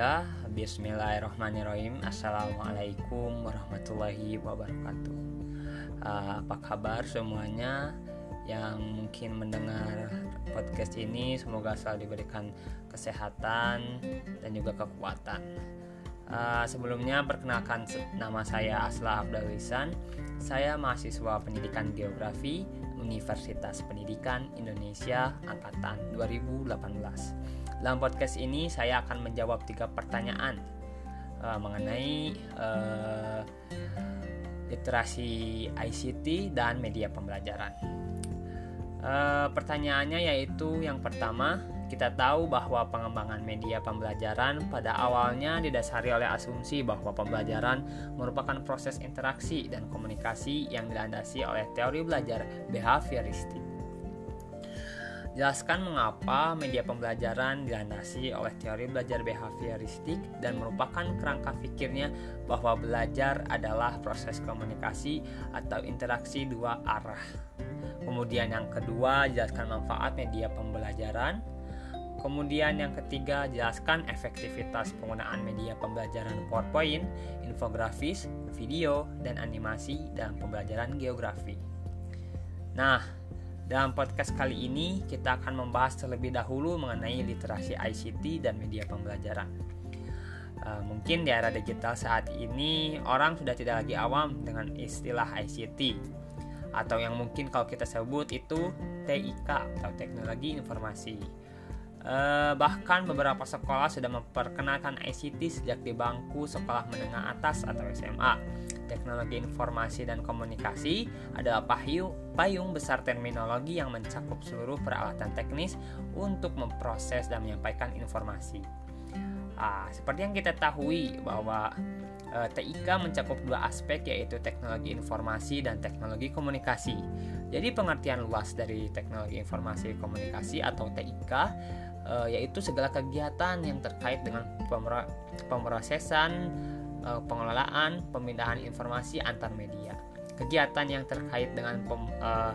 Ya, bismillahirrahmanirrahim. Assalamualaikum warahmatullahi wabarakatuh. Uh, Apa kabar semuanya yang mungkin mendengar podcast ini? Semoga selalu diberikan kesehatan dan juga kekuatan. Uh, Sebelumnya perkenalkan nama saya Asla Abdalisan Saya mahasiswa pendidikan geografi Universitas Pendidikan Indonesia Angkatan 2018 dalam podcast ini saya akan menjawab tiga pertanyaan uh, mengenai uh, literasi ICT dan media pembelajaran. Uh, pertanyaannya yaitu yang pertama, kita tahu bahwa pengembangan media pembelajaran pada awalnya didasari oleh asumsi bahwa pembelajaran merupakan proses interaksi dan komunikasi yang dilandasi oleh teori belajar behavioristik. Jelaskan mengapa media pembelajaran dilandasi oleh teori belajar behavioristik dan merupakan kerangka pikirnya bahwa belajar adalah proses komunikasi atau interaksi dua arah. Kemudian yang kedua, jelaskan manfaat media pembelajaran. Kemudian yang ketiga, jelaskan efektivitas penggunaan media pembelajaran PowerPoint, infografis, video, dan animasi dalam pembelajaran geografi. Nah, dalam podcast kali ini, kita akan membahas terlebih dahulu mengenai literasi ICT dan media pembelajaran. Uh, mungkin di era digital saat ini, orang sudah tidak lagi awam dengan istilah ICT, atau yang mungkin kalau kita sebut itu TIK atau Teknologi Informasi. Uh, bahkan beberapa sekolah sudah memperkenalkan ICT sejak di bangku sekolah menengah atas atau SMA teknologi informasi dan komunikasi adalah payung, payung besar terminologi yang mencakup seluruh peralatan teknis untuk memproses dan menyampaikan informasi. Ah, seperti yang kita tahui bahwa eh, TIK mencakup dua aspek yaitu teknologi informasi dan teknologi komunikasi. Jadi pengertian luas dari teknologi informasi komunikasi atau TIK eh, yaitu segala kegiatan yang terkait dengan pemrosesan uh, pengelolaan pemindahan informasi antar media. Kegiatan yang terkait dengan pem, uh,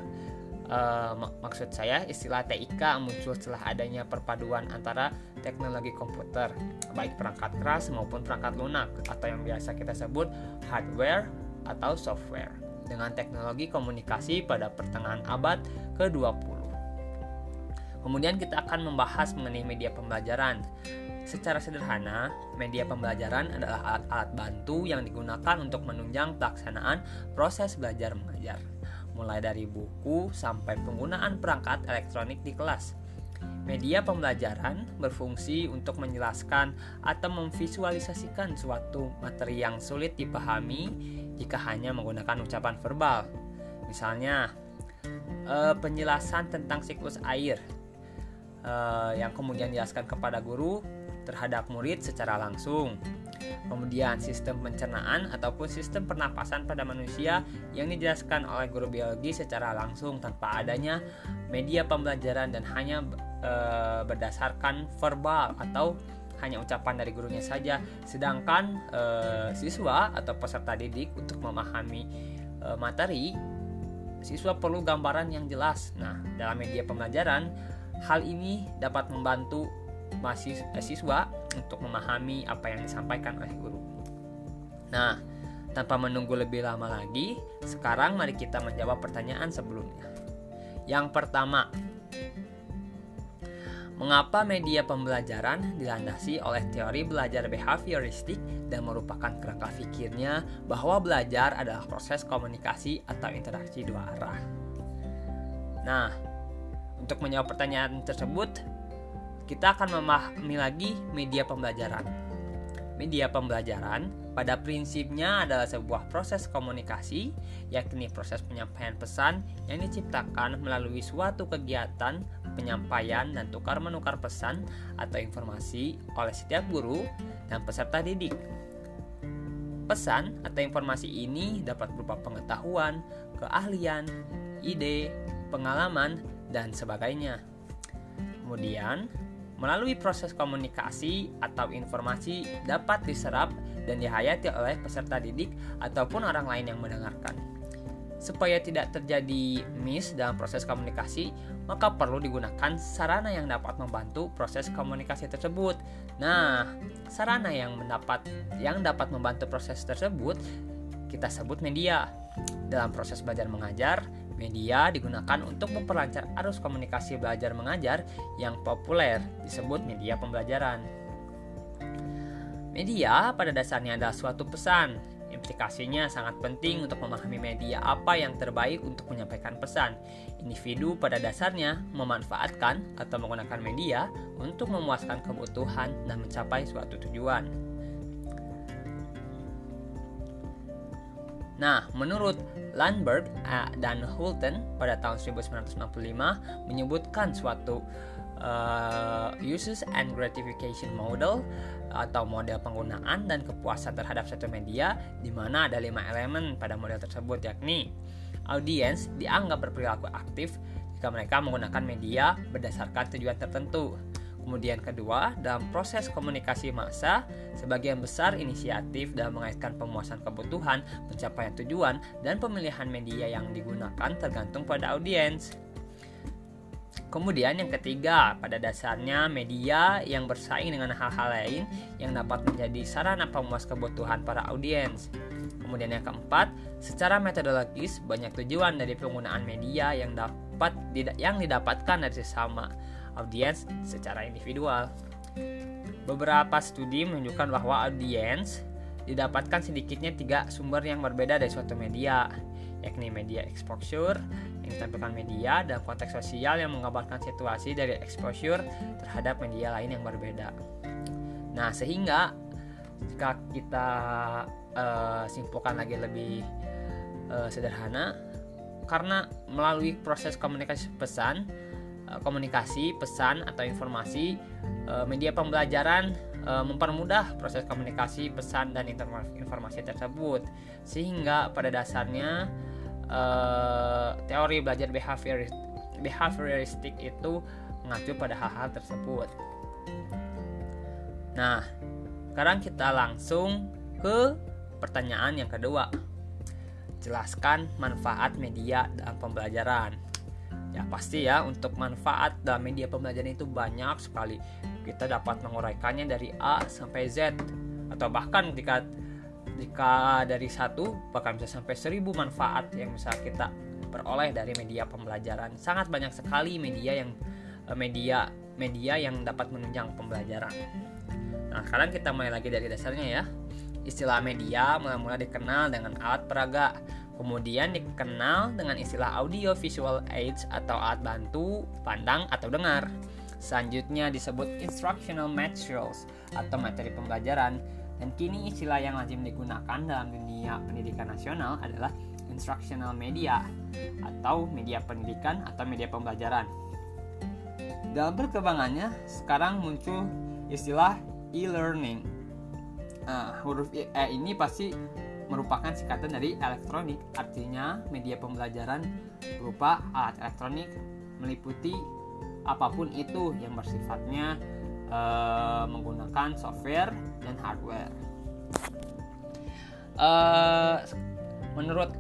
uh, mak maksud saya istilah TIK muncul setelah adanya perpaduan antara teknologi komputer, baik perangkat keras maupun perangkat lunak atau yang biasa kita sebut hardware atau software dengan teknologi komunikasi pada pertengahan abad ke-20. Kemudian kita akan membahas mengenai media pembelajaran. Secara sederhana, media pembelajaran adalah alat-alat bantu yang digunakan untuk menunjang pelaksanaan proses belajar mengajar, mulai dari buku sampai penggunaan perangkat elektronik di kelas. Media pembelajaran berfungsi untuk menjelaskan atau memvisualisasikan suatu materi yang sulit dipahami jika hanya menggunakan ucapan verbal. Misalnya, eh, penjelasan tentang siklus air eh, yang kemudian dijelaskan kepada guru terhadap murid secara langsung. Kemudian sistem pencernaan ataupun sistem pernapasan pada manusia yang dijelaskan oleh guru biologi secara langsung tanpa adanya media pembelajaran dan hanya e, berdasarkan verbal atau hanya ucapan dari gurunya saja. Sedangkan e, siswa atau peserta didik untuk memahami e, materi siswa perlu gambaran yang jelas. Nah, dalam media pembelajaran hal ini dapat membantu mahasiswa untuk memahami apa yang disampaikan oleh guru. Nah, tanpa menunggu lebih lama lagi, sekarang mari kita menjawab pertanyaan sebelumnya. Yang pertama, mengapa media pembelajaran dilandasi oleh teori belajar behavioristik dan merupakan kerangka pikirnya bahwa belajar adalah proses komunikasi atau interaksi dua arah? Nah, untuk menjawab pertanyaan tersebut, kita akan memahami lagi media pembelajaran. Media pembelajaran pada prinsipnya adalah sebuah proses komunikasi, yakni proses penyampaian pesan yang diciptakan melalui suatu kegiatan penyampaian dan tukar-menukar pesan atau informasi oleh setiap guru dan peserta didik. Pesan atau informasi ini dapat berupa pengetahuan, keahlian, ide, pengalaman, dan sebagainya. Kemudian, Melalui proses komunikasi atau informasi dapat diserap dan dihayati oleh peserta didik ataupun orang lain yang mendengarkan. supaya tidak terjadi miss dalam proses komunikasi, maka perlu digunakan sarana yang dapat membantu proses komunikasi tersebut. Nah, sarana yang mendapat yang dapat membantu proses tersebut kita sebut media. Dalam proses belajar mengajar, media digunakan untuk memperlancar arus komunikasi belajar mengajar yang populer disebut media pembelajaran. Media pada dasarnya adalah suatu pesan Implikasinya sangat penting untuk memahami media apa yang terbaik untuk menyampaikan pesan. Individu pada dasarnya memanfaatkan atau menggunakan media untuk memuaskan kebutuhan dan mencapai suatu tujuan. Nah, menurut Landberg dan Hulten pada tahun 1965 menyebutkan suatu uh, uses and gratification model atau model penggunaan dan kepuasan terhadap satu media di mana ada lima elemen pada model tersebut yakni audiens dianggap berperilaku aktif jika mereka menggunakan media berdasarkan tujuan tertentu. Kemudian kedua, dalam proses komunikasi massa, sebagian besar inisiatif dalam mengaitkan pemuasan kebutuhan, pencapaian tujuan, dan pemilihan media yang digunakan tergantung pada audiens. Kemudian yang ketiga, pada dasarnya media yang bersaing dengan hal-hal lain yang dapat menjadi sarana pemuas kebutuhan para audiens. Kemudian yang keempat, secara metodologis banyak tujuan dari penggunaan media yang dapat yang didapatkan dari sesama audiens secara individual. Beberapa studi menunjukkan bahwa audiens didapatkan sedikitnya tiga sumber yang berbeda dari suatu media, yakni media exposure, yang ditampilkan media dalam konteks sosial yang menggambarkan situasi dari exposure terhadap media lain yang berbeda. Nah, sehingga jika kita uh, simpulkan lagi lebih uh, sederhana, karena melalui proses komunikasi pesan, komunikasi pesan atau informasi, uh, media pembelajaran mempermudah proses komunikasi pesan dan informasi tersebut, sehingga pada dasarnya teori belajar behavior behavioristik itu mengacu pada hal-hal tersebut. Nah, sekarang kita langsung ke pertanyaan yang kedua. Jelaskan manfaat media dalam pembelajaran. Ya pasti ya untuk manfaat dalam media pembelajaran itu banyak sekali. Kita dapat menguraikannya dari A sampai Z atau bahkan ketika jika dari satu bahkan bisa sampai seribu manfaat yang bisa kita peroleh dari media pembelajaran. Sangat banyak sekali media yang eh, media media yang dapat menunjang pembelajaran. Nah sekarang kita mulai lagi dari dasarnya ya. Istilah media mula-mula dikenal dengan alat peraga kemudian dikenal dengan istilah audio visual aids atau alat bantu pandang atau dengar selanjutnya disebut instructional materials atau materi pembelajaran dan kini istilah yang lazim digunakan dalam dunia pendidikan nasional adalah instructional media atau media pendidikan atau media pembelajaran. Dalam perkembangannya, sekarang muncul istilah e-learning. Nah, huruf E ini pasti merupakan singkatan dari elektronik, artinya media pembelajaran berupa alat elektronik meliputi apa pun itu yang bersifatnya uh, menggunakan software dan hardware. Uh, menurut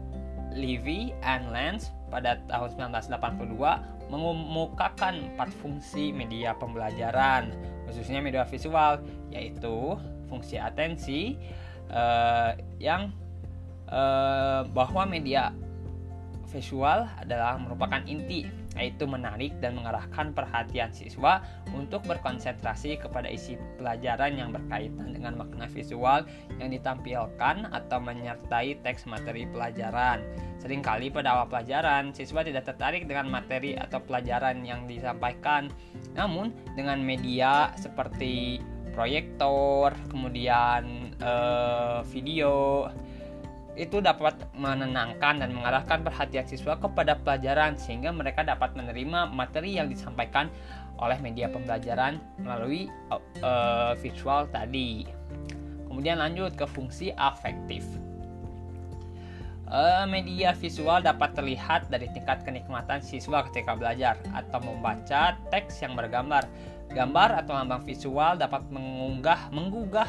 Levy and Lens pada tahun 1982 mengemukakan empat fungsi media pembelajaran khususnya media visual yaitu fungsi atensi uh, yang uh, bahwa media visual adalah merupakan inti yaitu menarik dan mengarahkan perhatian siswa untuk berkonsentrasi kepada isi pelajaran yang berkaitan dengan makna visual yang ditampilkan atau menyertai teks materi pelajaran. Seringkali pada awal pelajaran, siswa tidak tertarik dengan materi atau pelajaran yang disampaikan. Namun, dengan media seperti proyektor, kemudian eh, video, itu dapat menenangkan dan mengarahkan perhatian siswa kepada pelajaran sehingga mereka dapat menerima materi yang disampaikan oleh media pembelajaran melalui uh, visual tadi. Kemudian lanjut ke fungsi afektif. Uh, media visual dapat terlihat dari tingkat kenikmatan siswa ketika belajar atau membaca teks yang bergambar. Gambar atau lambang visual dapat mengunggah menggugah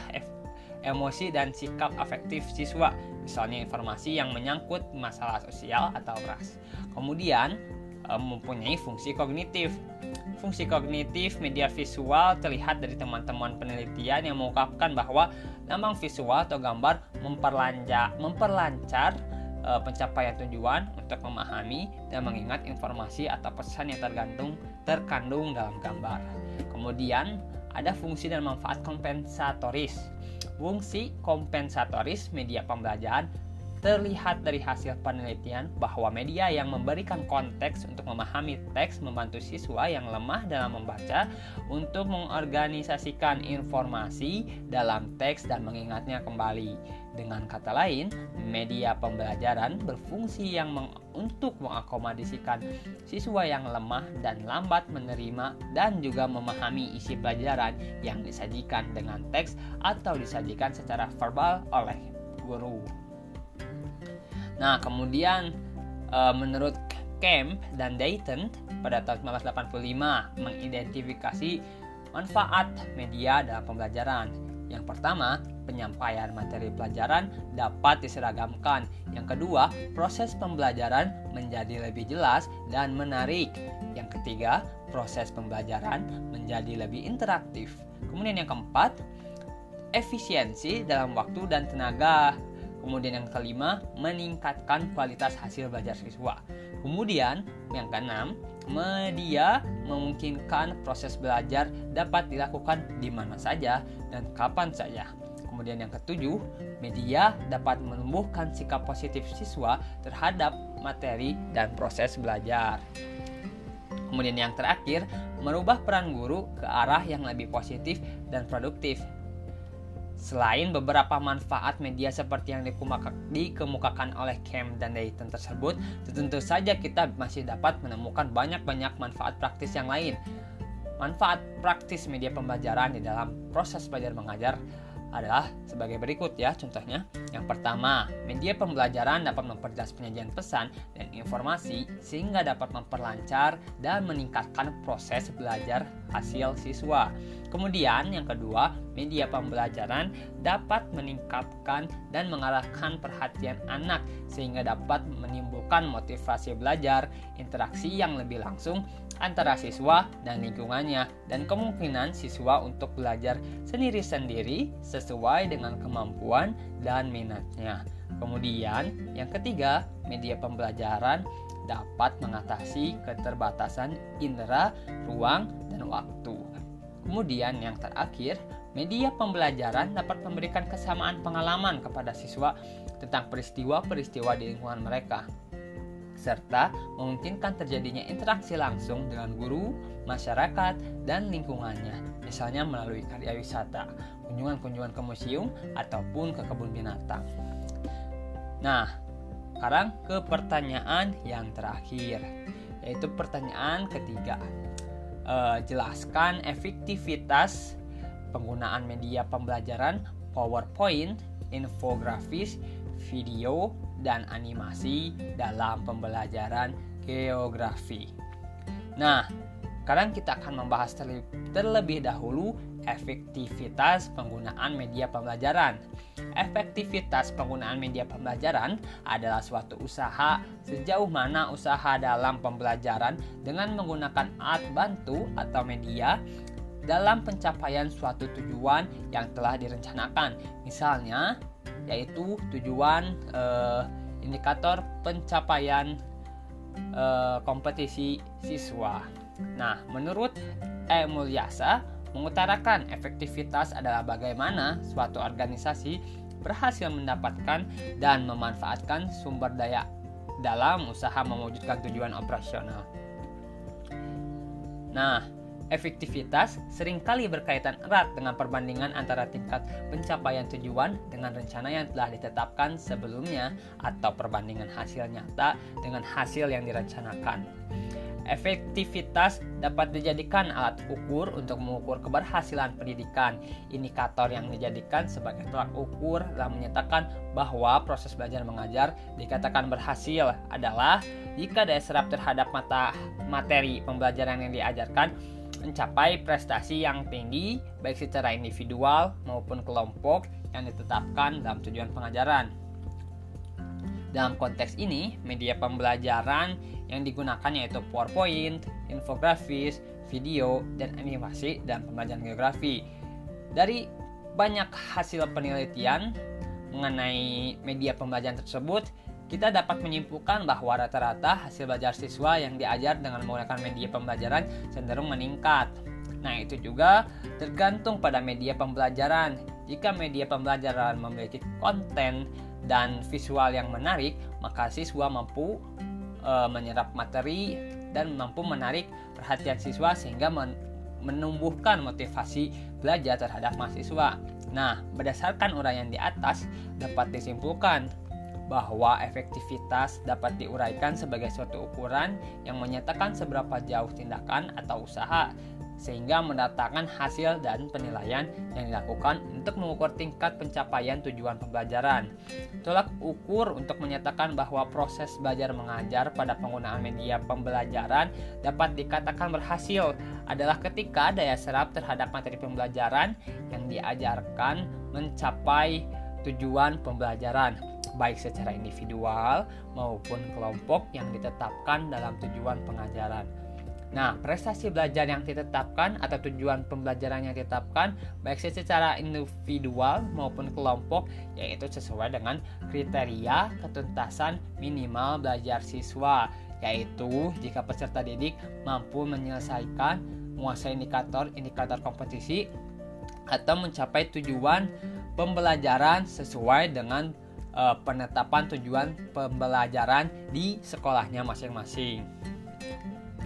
emosi dan sikap afektif siswa, misalnya informasi yang menyangkut masalah sosial atau ras. Kemudian eh, mempunyai fungsi kognitif. Fungsi kognitif media visual terlihat dari teman-teman penelitian yang mengungkapkan bahwa lambang visual atau gambar memperlancar uh, pencapaian tujuan untuk memahami dan mengingat informasi atau pesan yang tergantung terkandung dalam gambar. Kemudian ada fungsi dan manfaat kompensatoris. Fungsi kompensatoris media pembelajaran terlihat dari hasil penelitian bahwa media yang memberikan konteks untuk memahami teks membantu siswa yang lemah dalam membaca untuk mengorganisasikan informasi dalam teks dan mengingatnya kembali. Dengan kata lain, media pembelajaran berfungsi yang meng untuk mengakomodasikan siswa yang lemah dan lambat menerima dan juga memahami isi pelajaran yang disajikan dengan teks atau disajikan secara verbal oleh guru. Nah, kemudian e, menurut Kemp dan Dayton pada tahun 1985 mengidentifikasi manfaat media dalam pembelajaran. Yang pertama, penyampaian materi pelajaran dapat diseragamkan. Yang kedua, proses pembelajaran menjadi lebih jelas dan menarik. Yang ketiga, proses pembelajaran menjadi lebih interaktif. Kemudian yang keempat, efisiensi dalam waktu dan tenaga. Kemudian yang kelima, meningkatkan kualitas hasil belajar siswa. Kemudian yang keenam, media memungkinkan proses belajar dapat dilakukan di mana saja dan kapan saja. Kemudian yang ketujuh, media dapat menumbuhkan sikap positif siswa terhadap materi dan proses belajar. Kemudian yang terakhir, merubah peran guru ke arah yang lebih positif dan produktif Selain beberapa manfaat media seperti yang dikemukakan oleh Cam dan Dayton tersebut, tentu saja kita masih dapat menemukan banyak-banyak manfaat praktis yang lain. Manfaat praktis media pembelajaran di dalam proses belajar mengajar adalah sebagai berikut ya contohnya. Yang pertama, media pembelajaran dapat memperjelas penyajian pesan dan informasi sehingga dapat memperlancar dan meningkatkan proses belajar hasil siswa. Kemudian yang kedua, media pembelajaran dapat meningkatkan dan mengarahkan perhatian anak sehingga dapat motivasi belajar, interaksi yang lebih langsung antara siswa dan lingkungannya dan kemungkinan siswa untuk belajar sendiri-sendiri sesuai dengan kemampuan dan minatnya. Kemudian, yang ketiga, media pembelajaran dapat mengatasi keterbatasan indera, ruang, dan waktu. Kemudian yang terakhir, media pembelajaran dapat memberikan kesamaan pengalaman kepada siswa tentang peristiwa-peristiwa di lingkungan mereka serta memungkinkan terjadinya interaksi langsung dengan guru, masyarakat, dan lingkungannya, misalnya melalui karya wisata, kunjungan-kunjungan ke museum, ataupun ke kebun binatang. Nah, sekarang ke pertanyaan yang terakhir, yaitu pertanyaan ketiga uh, jelaskan efektivitas penggunaan media pembelajaran PowerPoint, infografis, video, dan animasi dalam pembelajaran geografi. Nah, sekarang kita akan membahas terlebih dahulu efektivitas penggunaan media pembelajaran. Efektivitas penggunaan media pembelajaran adalah suatu usaha sejauh mana usaha dalam pembelajaran dengan menggunakan alat bantu atau media dalam pencapaian suatu tujuan yang telah direncanakan. Misalnya, yaitu tujuan eh, indikator pencapaian eh, kompetisi siswa. Nah, menurut E. Mengutarakan efektivitas adalah bagaimana suatu organisasi berhasil mendapatkan dan memanfaatkan sumber daya dalam usaha mewujudkan tujuan operasional. Nah, efektivitas sering kali berkaitan erat dengan perbandingan antara tingkat pencapaian tujuan dengan rencana yang telah ditetapkan sebelumnya atau perbandingan hasil nyata dengan hasil yang direncanakan. Efektivitas dapat dijadikan alat ukur untuk mengukur keberhasilan pendidikan. Indikator yang dijadikan sebagai tolak ukur dalam menyatakan bahwa proses belajar mengajar dikatakan berhasil adalah jika daya serap terhadap mata materi pembelajaran yang diajarkan mencapai prestasi yang tinggi baik secara individual maupun kelompok yang ditetapkan dalam tujuan pengajaran. Dalam konteks ini, media pembelajaran yang digunakan yaitu PowerPoint, infografis, video, dan animasi dalam pembelajaran geografi. Dari banyak hasil penelitian mengenai media pembelajaran tersebut, kita dapat menyimpulkan bahwa rata-rata hasil belajar siswa yang diajar dengan menggunakan media pembelajaran cenderung meningkat. Nah, itu juga tergantung pada media pembelajaran. Jika media pembelajaran memiliki konten dan visual yang menarik, maka siswa mampu e, menyerap materi dan mampu menarik perhatian siswa sehingga men menumbuhkan motivasi belajar terhadap mahasiswa. Nah, berdasarkan uraian di atas dapat disimpulkan bahwa efektivitas dapat diuraikan sebagai suatu ukuran yang menyatakan seberapa jauh tindakan atau usaha sehingga mendatangkan hasil dan penilaian yang dilakukan untuk mengukur tingkat pencapaian tujuan pembelajaran. Tolak ukur untuk menyatakan bahwa proses belajar mengajar pada penggunaan media pembelajaran dapat dikatakan berhasil adalah ketika daya serap terhadap materi pembelajaran yang diajarkan mencapai tujuan pembelajaran baik secara individual maupun kelompok yang ditetapkan dalam tujuan pengajaran. Nah, prestasi belajar yang ditetapkan atau tujuan pembelajaran yang ditetapkan baik secara individual maupun kelompok yaitu sesuai dengan kriteria ketuntasan minimal belajar siswa yaitu jika peserta didik mampu menyelesaikan menguasai indikator-indikator kompetisi atau mencapai tujuan pembelajaran sesuai dengan uh, penetapan tujuan pembelajaran di sekolahnya masing-masing.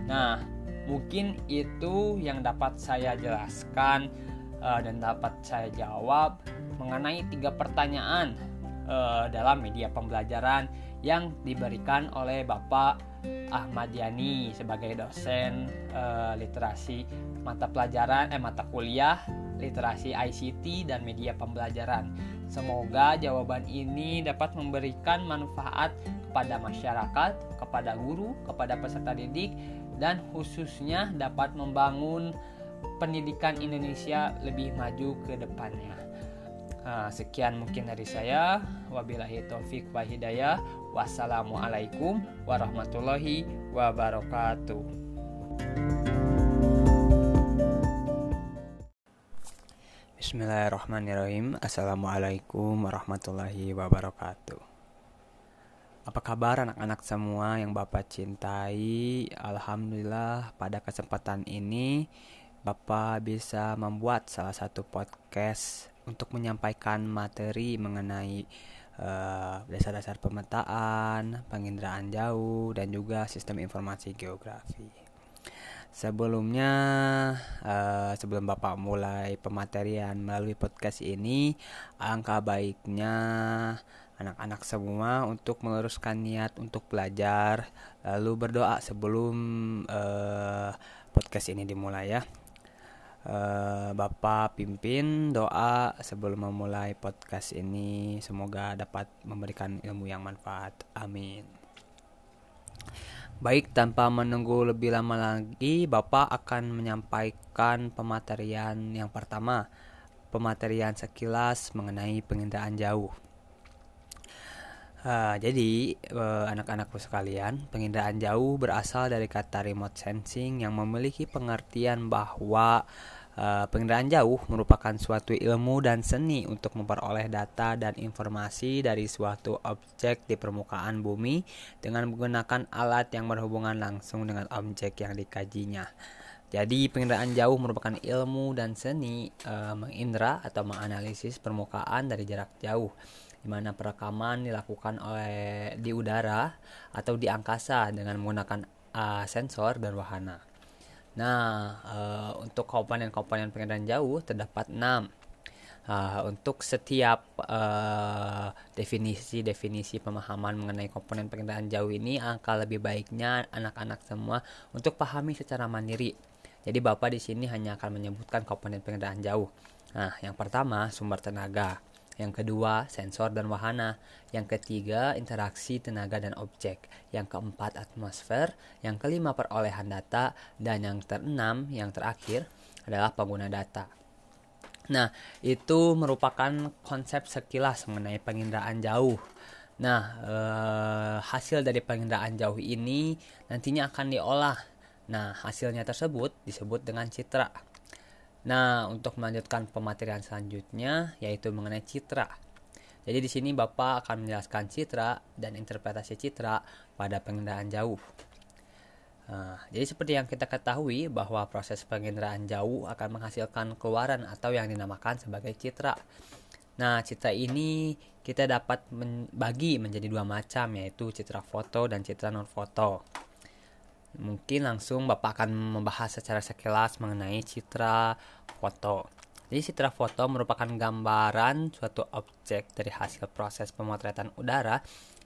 Nah, mungkin itu yang dapat saya jelaskan uh, dan dapat saya jawab mengenai tiga pertanyaan uh, dalam media pembelajaran yang diberikan oleh Bapak Ahmad Yani sebagai dosen uh, literasi mata pelajaran eh mata kuliah literasi ICT dan media pembelajaran. Semoga jawaban ini dapat memberikan manfaat kepada masyarakat, kepada guru, kepada peserta didik dan khususnya dapat membangun pendidikan Indonesia lebih maju ke depannya. Sekian mungkin dari saya. Wabillahi taufik wa hidayah. Wassalamualaikum warahmatullahi wabarakatuh. Bismillahirrahmanirrahim. Assalamualaikum warahmatullahi wabarakatuh. Apa kabar anak-anak semua yang Bapak cintai? Alhamdulillah pada kesempatan ini Bapak bisa membuat salah satu podcast untuk menyampaikan materi mengenai eh, dasar-dasar pemetaan, penginderaan jauh, dan juga sistem informasi geografi. Sebelumnya, uh, sebelum Bapak mulai pematerian melalui podcast ini, angka baiknya anak-anak semua untuk meluruskan niat untuk belajar lalu berdoa sebelum uh, podcast ini dimulai ya. Uh, Bapak pimpin doa sebelum memulai podcast ini. Semoga dapat memberikan ilmu yang manfaat. Amin Baik, tanpa menunggu lebih lama lagi, Bapak akan menyampaikan pematerian yang pertama, pematerian sekilas mengenai penginderaan jauh. Uh, jadi uh, anak-anakku sekalian, penginderaan jauh berasal dari kata remote sensing yang memiliki pengertian bahwa uh, penginderaan jauh merupakan suatu ilmu dan seni untuk memperoleh data dan informasi dari suatu objek di permukaan bumi dengan menggunakan alat yang berhubungan langsung dengan objek yang dikajinya. Jadi penginderaan jauh merupakan ilmu dan seni uh, mengindra atau menganalisis permukaan dari jarak jauh di mana perekaman dilakukan oleh di udara atau di angkasa dengan menggunakan uh, sensor dan wahana. Nah, uh, untuk komponen-komponen pengendalian jauh terdapat 6. Uh, untuk setiap definisi-definisi uh, pemahaman mengenai komponen pengendalian jauh ini, angka lebih baiknya anak-anak semua untuk pahami secara mandiri. Jadi Bapak di sini hanya akan menyebutkan komponen pengendalian jauh. Nah, yang pertama sumber tenaga. Yang kedua, sensor dan wahana. Yang ketiga, interaksi tenaga dan objek. Yang keempat, atmosfer. Yang kelima, perolehan data. Dan yang keenam, yang terakhir, adalah pengguna data. Nah, itu merupakan konsep sekilas mengenai penginderaan jauh. Nah, eh, hasil dari penginderaan jauh ini nantinya akan diolah. Nah, hasilnya tersebut disebut dengan citra. Nah, untuk melanjutkan pematerian selanjutnya yaitu mengenai citra. Jadi di sini Bapak akan menjelaskan citra dan interpretasi citra pada penginderaan jauh. Nah, jadi seperti yang kita ketahui bahwa proses penginderaan jauh akan menghasilkan keluaran atau yang dinamakan sebagai citra. Nah, citra ini kita dapat membagi menjadi dua macam yaitu citra foto dan citra non foto. Mungkin langsung Bapak akan membahas secara sekilas mengenai citra foto. Jadi citra foto merupakan gambaran suatu objek dari hasil proses pemotretan udara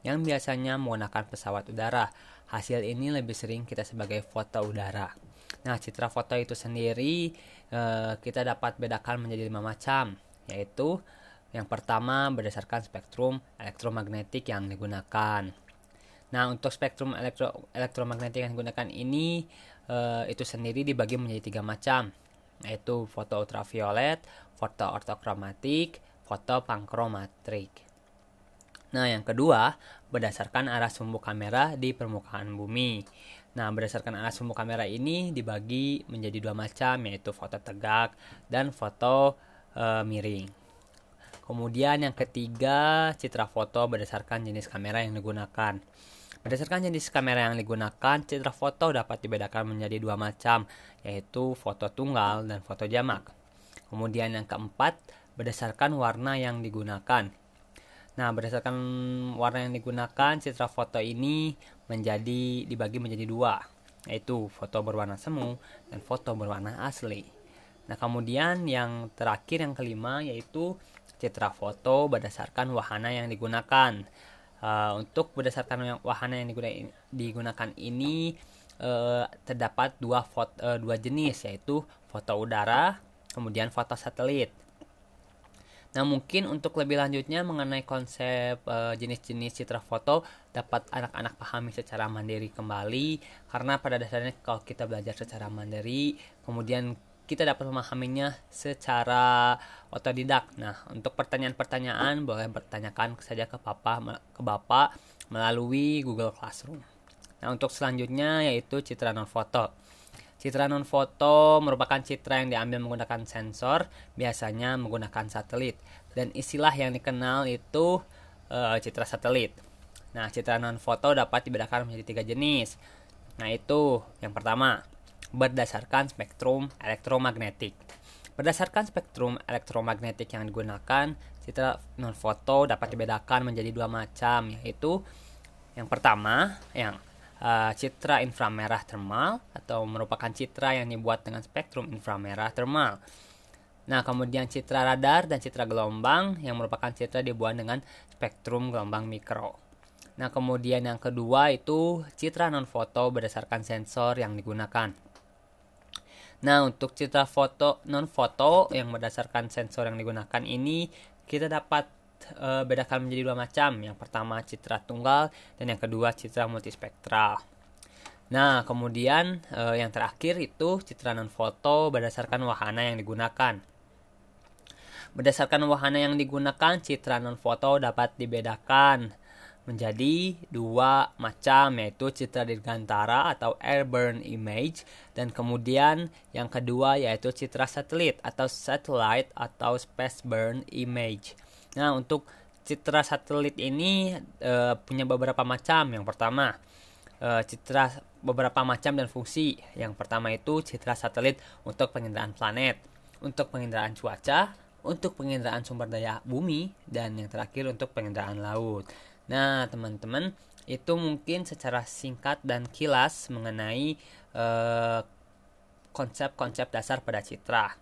yang biasanya menggunakan pesawat udara. Hasil ini lebih sering kita sebagai foto udara. Nah, citra foto itu sendiri eh, kita dapat bedakan menjadi lima macam, yaitu yang pertama berdasarkan spektrum elektromagnetik yang digunakan. Nah, untuk spektrum elektro elektromagnetik yang digunakan ini uh, itu sendiri dibagi menjadi tiga macam, yaitu foto ultraviolet, foto ortokromatik, foto pankromatik. Nah, yang kedua, berdasarkan arah sumbu kamera di permukaan bumi. Nah, berdasarkan arah sumbu kamera ini dibagi menjadi dua macam, yaitu foto tegak dan foto e, miring. Kemudian yang ketiga, citra foto berdasarkan jenis kamera yang digunakan. Berdasarkan jenis kamera yang digunakan, citra foto dapat dibedakan menjadi dua macam, yaitu foto tunggal dan foto jamak. Kemudian yang keempat, berdasarkan warna yang digunakan. Nah, berdasarkan warna yang digunakan, citra foto ini menjadi dibagi menjadi dua, yaitu foto berwarna semu dan foto berwarna asli. Nah, kemudian yang terakhir yang kelima yaitu citra foto berdasarkan wahana yang digunakan. Uh, untuk berdasarkan wahana yang digunakan, digunakan ini uh, terdapat dua foto, uh, dua jenis yaitu foto udara, kemudian foto satelit. Nah, mungkin untuk lebih lanjutnya mengenai konsep jenis-jenis uh, citra foto dapat anak-anak pahami secara mandiri kembali karena pada dasarnya kalau kita belajar secara mandiri, kemudian kita dapat memahaminya secara otodidak. Nah, untuk pertanyaan-pertanyaan boleh bertanyakan saja ke papa ke bapak melalui Google Classroom. Nah, untuk selanjutnya yaitu citra non foto. Citra non foto merupakan citra yang diambil menggunakan sensor, biasanya menggunakan satelit. Dan istilah yang dikenal itu e, citra satelit. Nah, citra non foto dapat dibedakan menjadi tiga jenis. Nah, itu yang pertama, berdasarkan spektrum elektromagnetik. Berdasarkan spektrum elektromagnetik yang digunakan, citra non-foto dapat dibedakan menjadi dua macam, yaitu yang pertama, yang uh, citra inframerah termal atau merupakan citra yang dibuat dengan spektrum inframerah termal. Nah, kemudian citra radar dan citra gelombang yang merupakan citra dibuat dengan spektrum gelombang mikro. Nah, kemudian yang kedua itu citra non-foto berdasarkan sensor yang digunakan. Nah, untuk citra foto non foto yang berdasarkan sensor yang digunakan ini kita dapat e, bedakan menjadi dua macam. Yang pertama citra tunggal dan yang kedua citra multispektral. Nah, kemudian e, yang terakhir itu citra non foto berdasarkan wahana yang digunakan. Berdasarkan wahana yang digunakan, citra non foto dapat dibedakan menjadi dua macam yaitu citra dirgantara atau airborne image dan kemudian yang kedua yaitu citra satelit atau satellite atau spaceborne image. Nah, untuk citra satelit ini e, punya beberapa macam. Yang pertama, e, citra beberapa macam dan fungsi. Yang pertama itu citra satelit untuk penginderaan planet, untuk penginderaan cuaca, untuk penginderaan sumber daya bumi dan yang terakhir untuk penginderaan laut. Nah, teman-teman, itu mungkin secara singkat dan kilas mengenai eh, konsep-konsep dasar pada citra.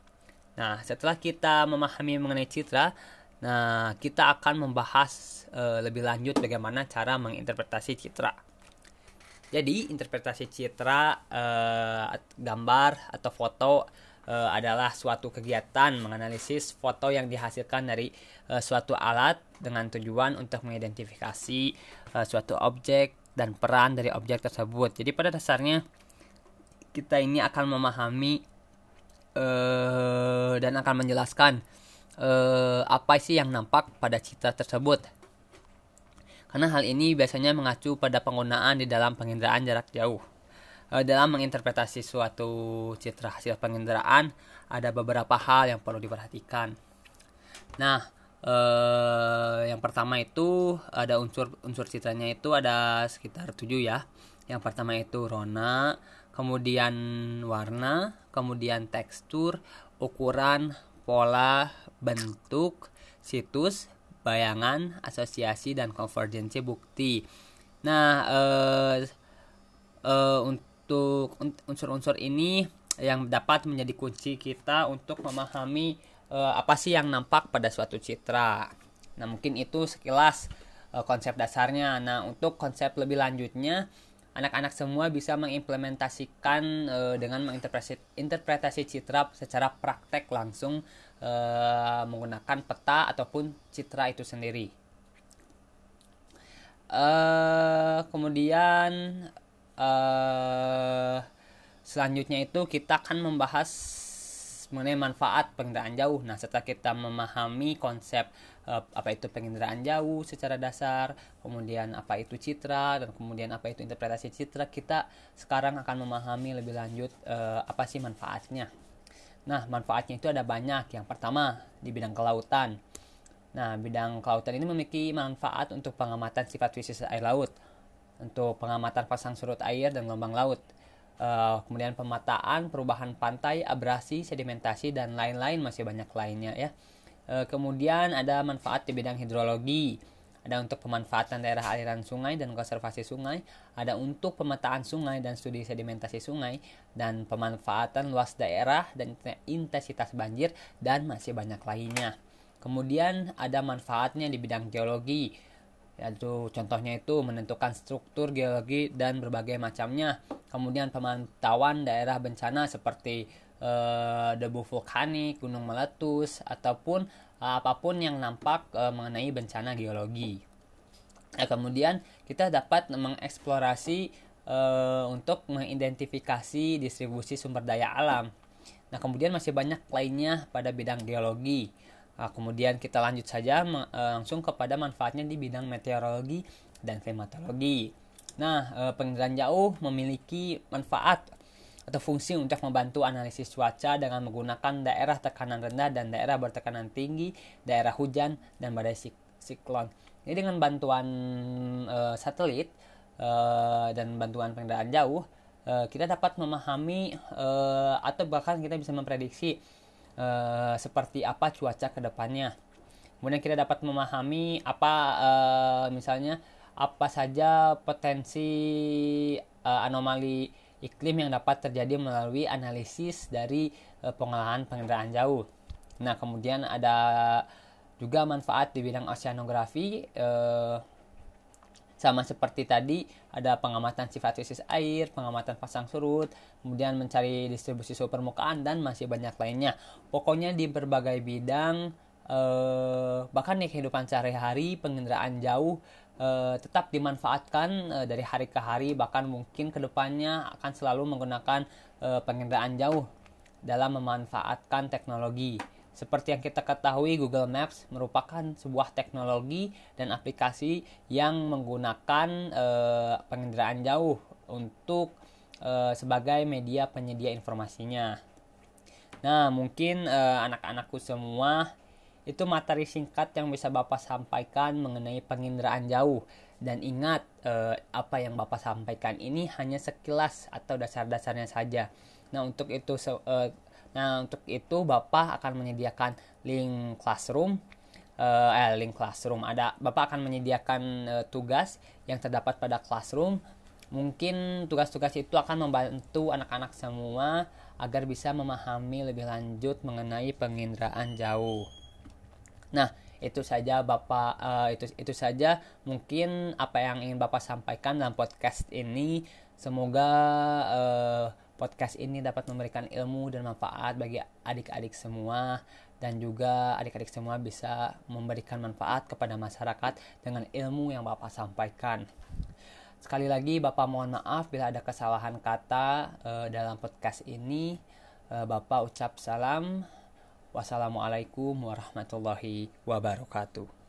Nah, setelah kita memahami mengenai citra, nah kita akan membahas uh, lebih lanjut bagaimana cara menginterpretasi citra. Jadi, interpretasi citra uh, gambar atau foto uh, adalah suatu kegiatan menganalisis foto yang dihasilkan dari uh, suatu alat dengan tujuan untuk mengidentifikasi uh, suatu objek dan peran dari objek tersebut. Jadi pada dasarnya kita ini akan memahami uh, dan akan menjelaskan uh, apa sih yang nampak pada citra tersebut. Karena hal ini biasanya mengacu pada penggunaan di dalam penginderaan jarak jauh. Uh, dalam menginterpretasi suatu citra hasil penginderaan, ada beberapa hal yang perlu diperhatikan. Nah, uh, yang pertama itu ada unsur unsur citranya itu ada sekitar 7 ya. Yang pertama itu rona, kemudian warna, kemudian tekstur, ukuran, pola, bentuk, situs, bayangan, asosiasi dan konvergensi bukti. Nah, uh, uh, untuk unsur-unsur ini yang dapat menjadi kunci kita untuk memahami uh, apa sih yang nampak pada suatu citra. Nah, mungkin itu sekilas uh, konsep dasarnya. Nah, untuk konsep lebih lanjutnya, anak-anak semua bisa mengimplementasikan uh, dengan menginterpretasi interpretasi citra secara praktek langsung uh, menggunakan peta ataupun citra itu sendiri. Uh, kemudian uh, selanjutnya itu kita akan membahas mengenai manfaat penginderaan jauh. Nah, setelah kita memahami konsep uh, apa itu penginderaan jauh secara dasar, kemudian apa itu citra dan kemudian apa itu interpretasi citra, kita sekarang akan memahami lebih lanjut uh, apa sih manfaatnya. Nah, manfaatnya itu ada banyak. Yang pertama, di bidang kelautan. Nah, bidang kelautan ini memiliki manfaat untuk pengamatan sifat fisik air laut, untuk pengamatan pasang surut air dan gelombang laut. Uh, kemudian pemetaan, perubahan pantai, abrasi, sedimentasi dan lain-lain. Masih banyak lainnya ya. Uh, kemudian ada manfaat di bidang hidrologi, ada untuk pemanfaatan daerah aliran sungai dan konservasi sungai, ada untuk pemetaan sungai dan studi sedimentasi sungai, dan pemanfaatan luas daerah dan intensitas banjir, dan masih banyak lainnya. Kemudian ada manfaatnya di bidang geologi, yaitu contohnya itu menentukan struktur geologi dan berbagai macamnya. Kemudian pemantauan daerah bencana seperti uh, debu vulkanik gunung meletus ataupun uh, apa pun yang nampak uh, mengenai bencana geologi. Nah, kemudian kita dapat mengeksplorasi uh, untuk mengidentifikasi distribusi sumber daya alam. Nah kemudian masih banyak lainnya pada bidang geologi Nah, kemudian kita lanjut saja eh, langsung kepada manfaatnya di bidang meteorologi dan klimatologi. Nah, eh, penginderaan jauh memiliki manfaat atau fungsi untuk membantu analisis cuaca dengan menggunakan daerah tekanan rendah dan daerah bertekanan tinggi, daerah hujan, dan badai siklon. Ini dengan bantuan uh, satelit uh, dan bantuan penginderaan jauh, uh, kita dapat memahami atau bahkan kita bisa memprediksi uh, seperti apa cuaca ke depannya. Kemudian kita dapat memahami apa uh, misalnya apa saja potensi uh, anomali iklim yang dapat terjadi melalui analisis dari uh, pengolahan pengendaraan jauh. Nah, kemudian ada juga manfaat di bidang oceanografi uh, sama seperti tadi ada pengamatan sifat fisik air, pengamatan pasang surut, kemudian mencari distribusi suhu permukaan dan masih banyak lainnya. Pokoknya di berbagai bidang eh, bahkan di kehidupan sehari-hari pengendaraan jauh eh, tetap dimanfaatkan eh, dari hari ke hari bahkan mungkin ke depannya akan selalu menggunakan eh, pengendaraan jauh dalam memanfaatkan teknologi. Seperti yang kita ketahui, Google Maps merupakan sebuah teknologi dan aplikasi yang menggunakan e, pengendaraan jauh untuk e, sebagai media penyedia informasinya. Nah, mungkin e, anak-anakku semua itu materi singkat yang bisa Bapak sampaikan mengenai penginderaan jauh. Dan ingat, e, apa yang Bapak sampaikan ini hanya sekilas atau dasar-dasarnya saja. Nah, untuk itu e, Nah, untuk itu Bapak akan menyediakan link classroom uh, eh link classroom ada Bapak akan menyediakan uh, tugas yang terdapat pada classroom. Mungkin tugas-tugas itu akan membantu anak-anak semua agar bisa memahami lebih lanjut mengenai penginderaan jauh. Nah, itu saja Bapak uh, itu itu saja mungkin apa yang ingin Bapak sampaikan dalam podcast ini. Semoga uh, podcast ini dapat memberikan ilmu dan manfaat bagi adik-adik semua dan juga adik-adik semua bisa memberikan manfaat kepada masyarakat dengan ilmu yang Bapak sampaikan. Sekali lagi Bapak mohon maaf bila ada kesalahan kata uh, dalam podcast ini. Uh, Bapak ucap salam. Wassalamualaikum warahmatullahi wabarakatuh.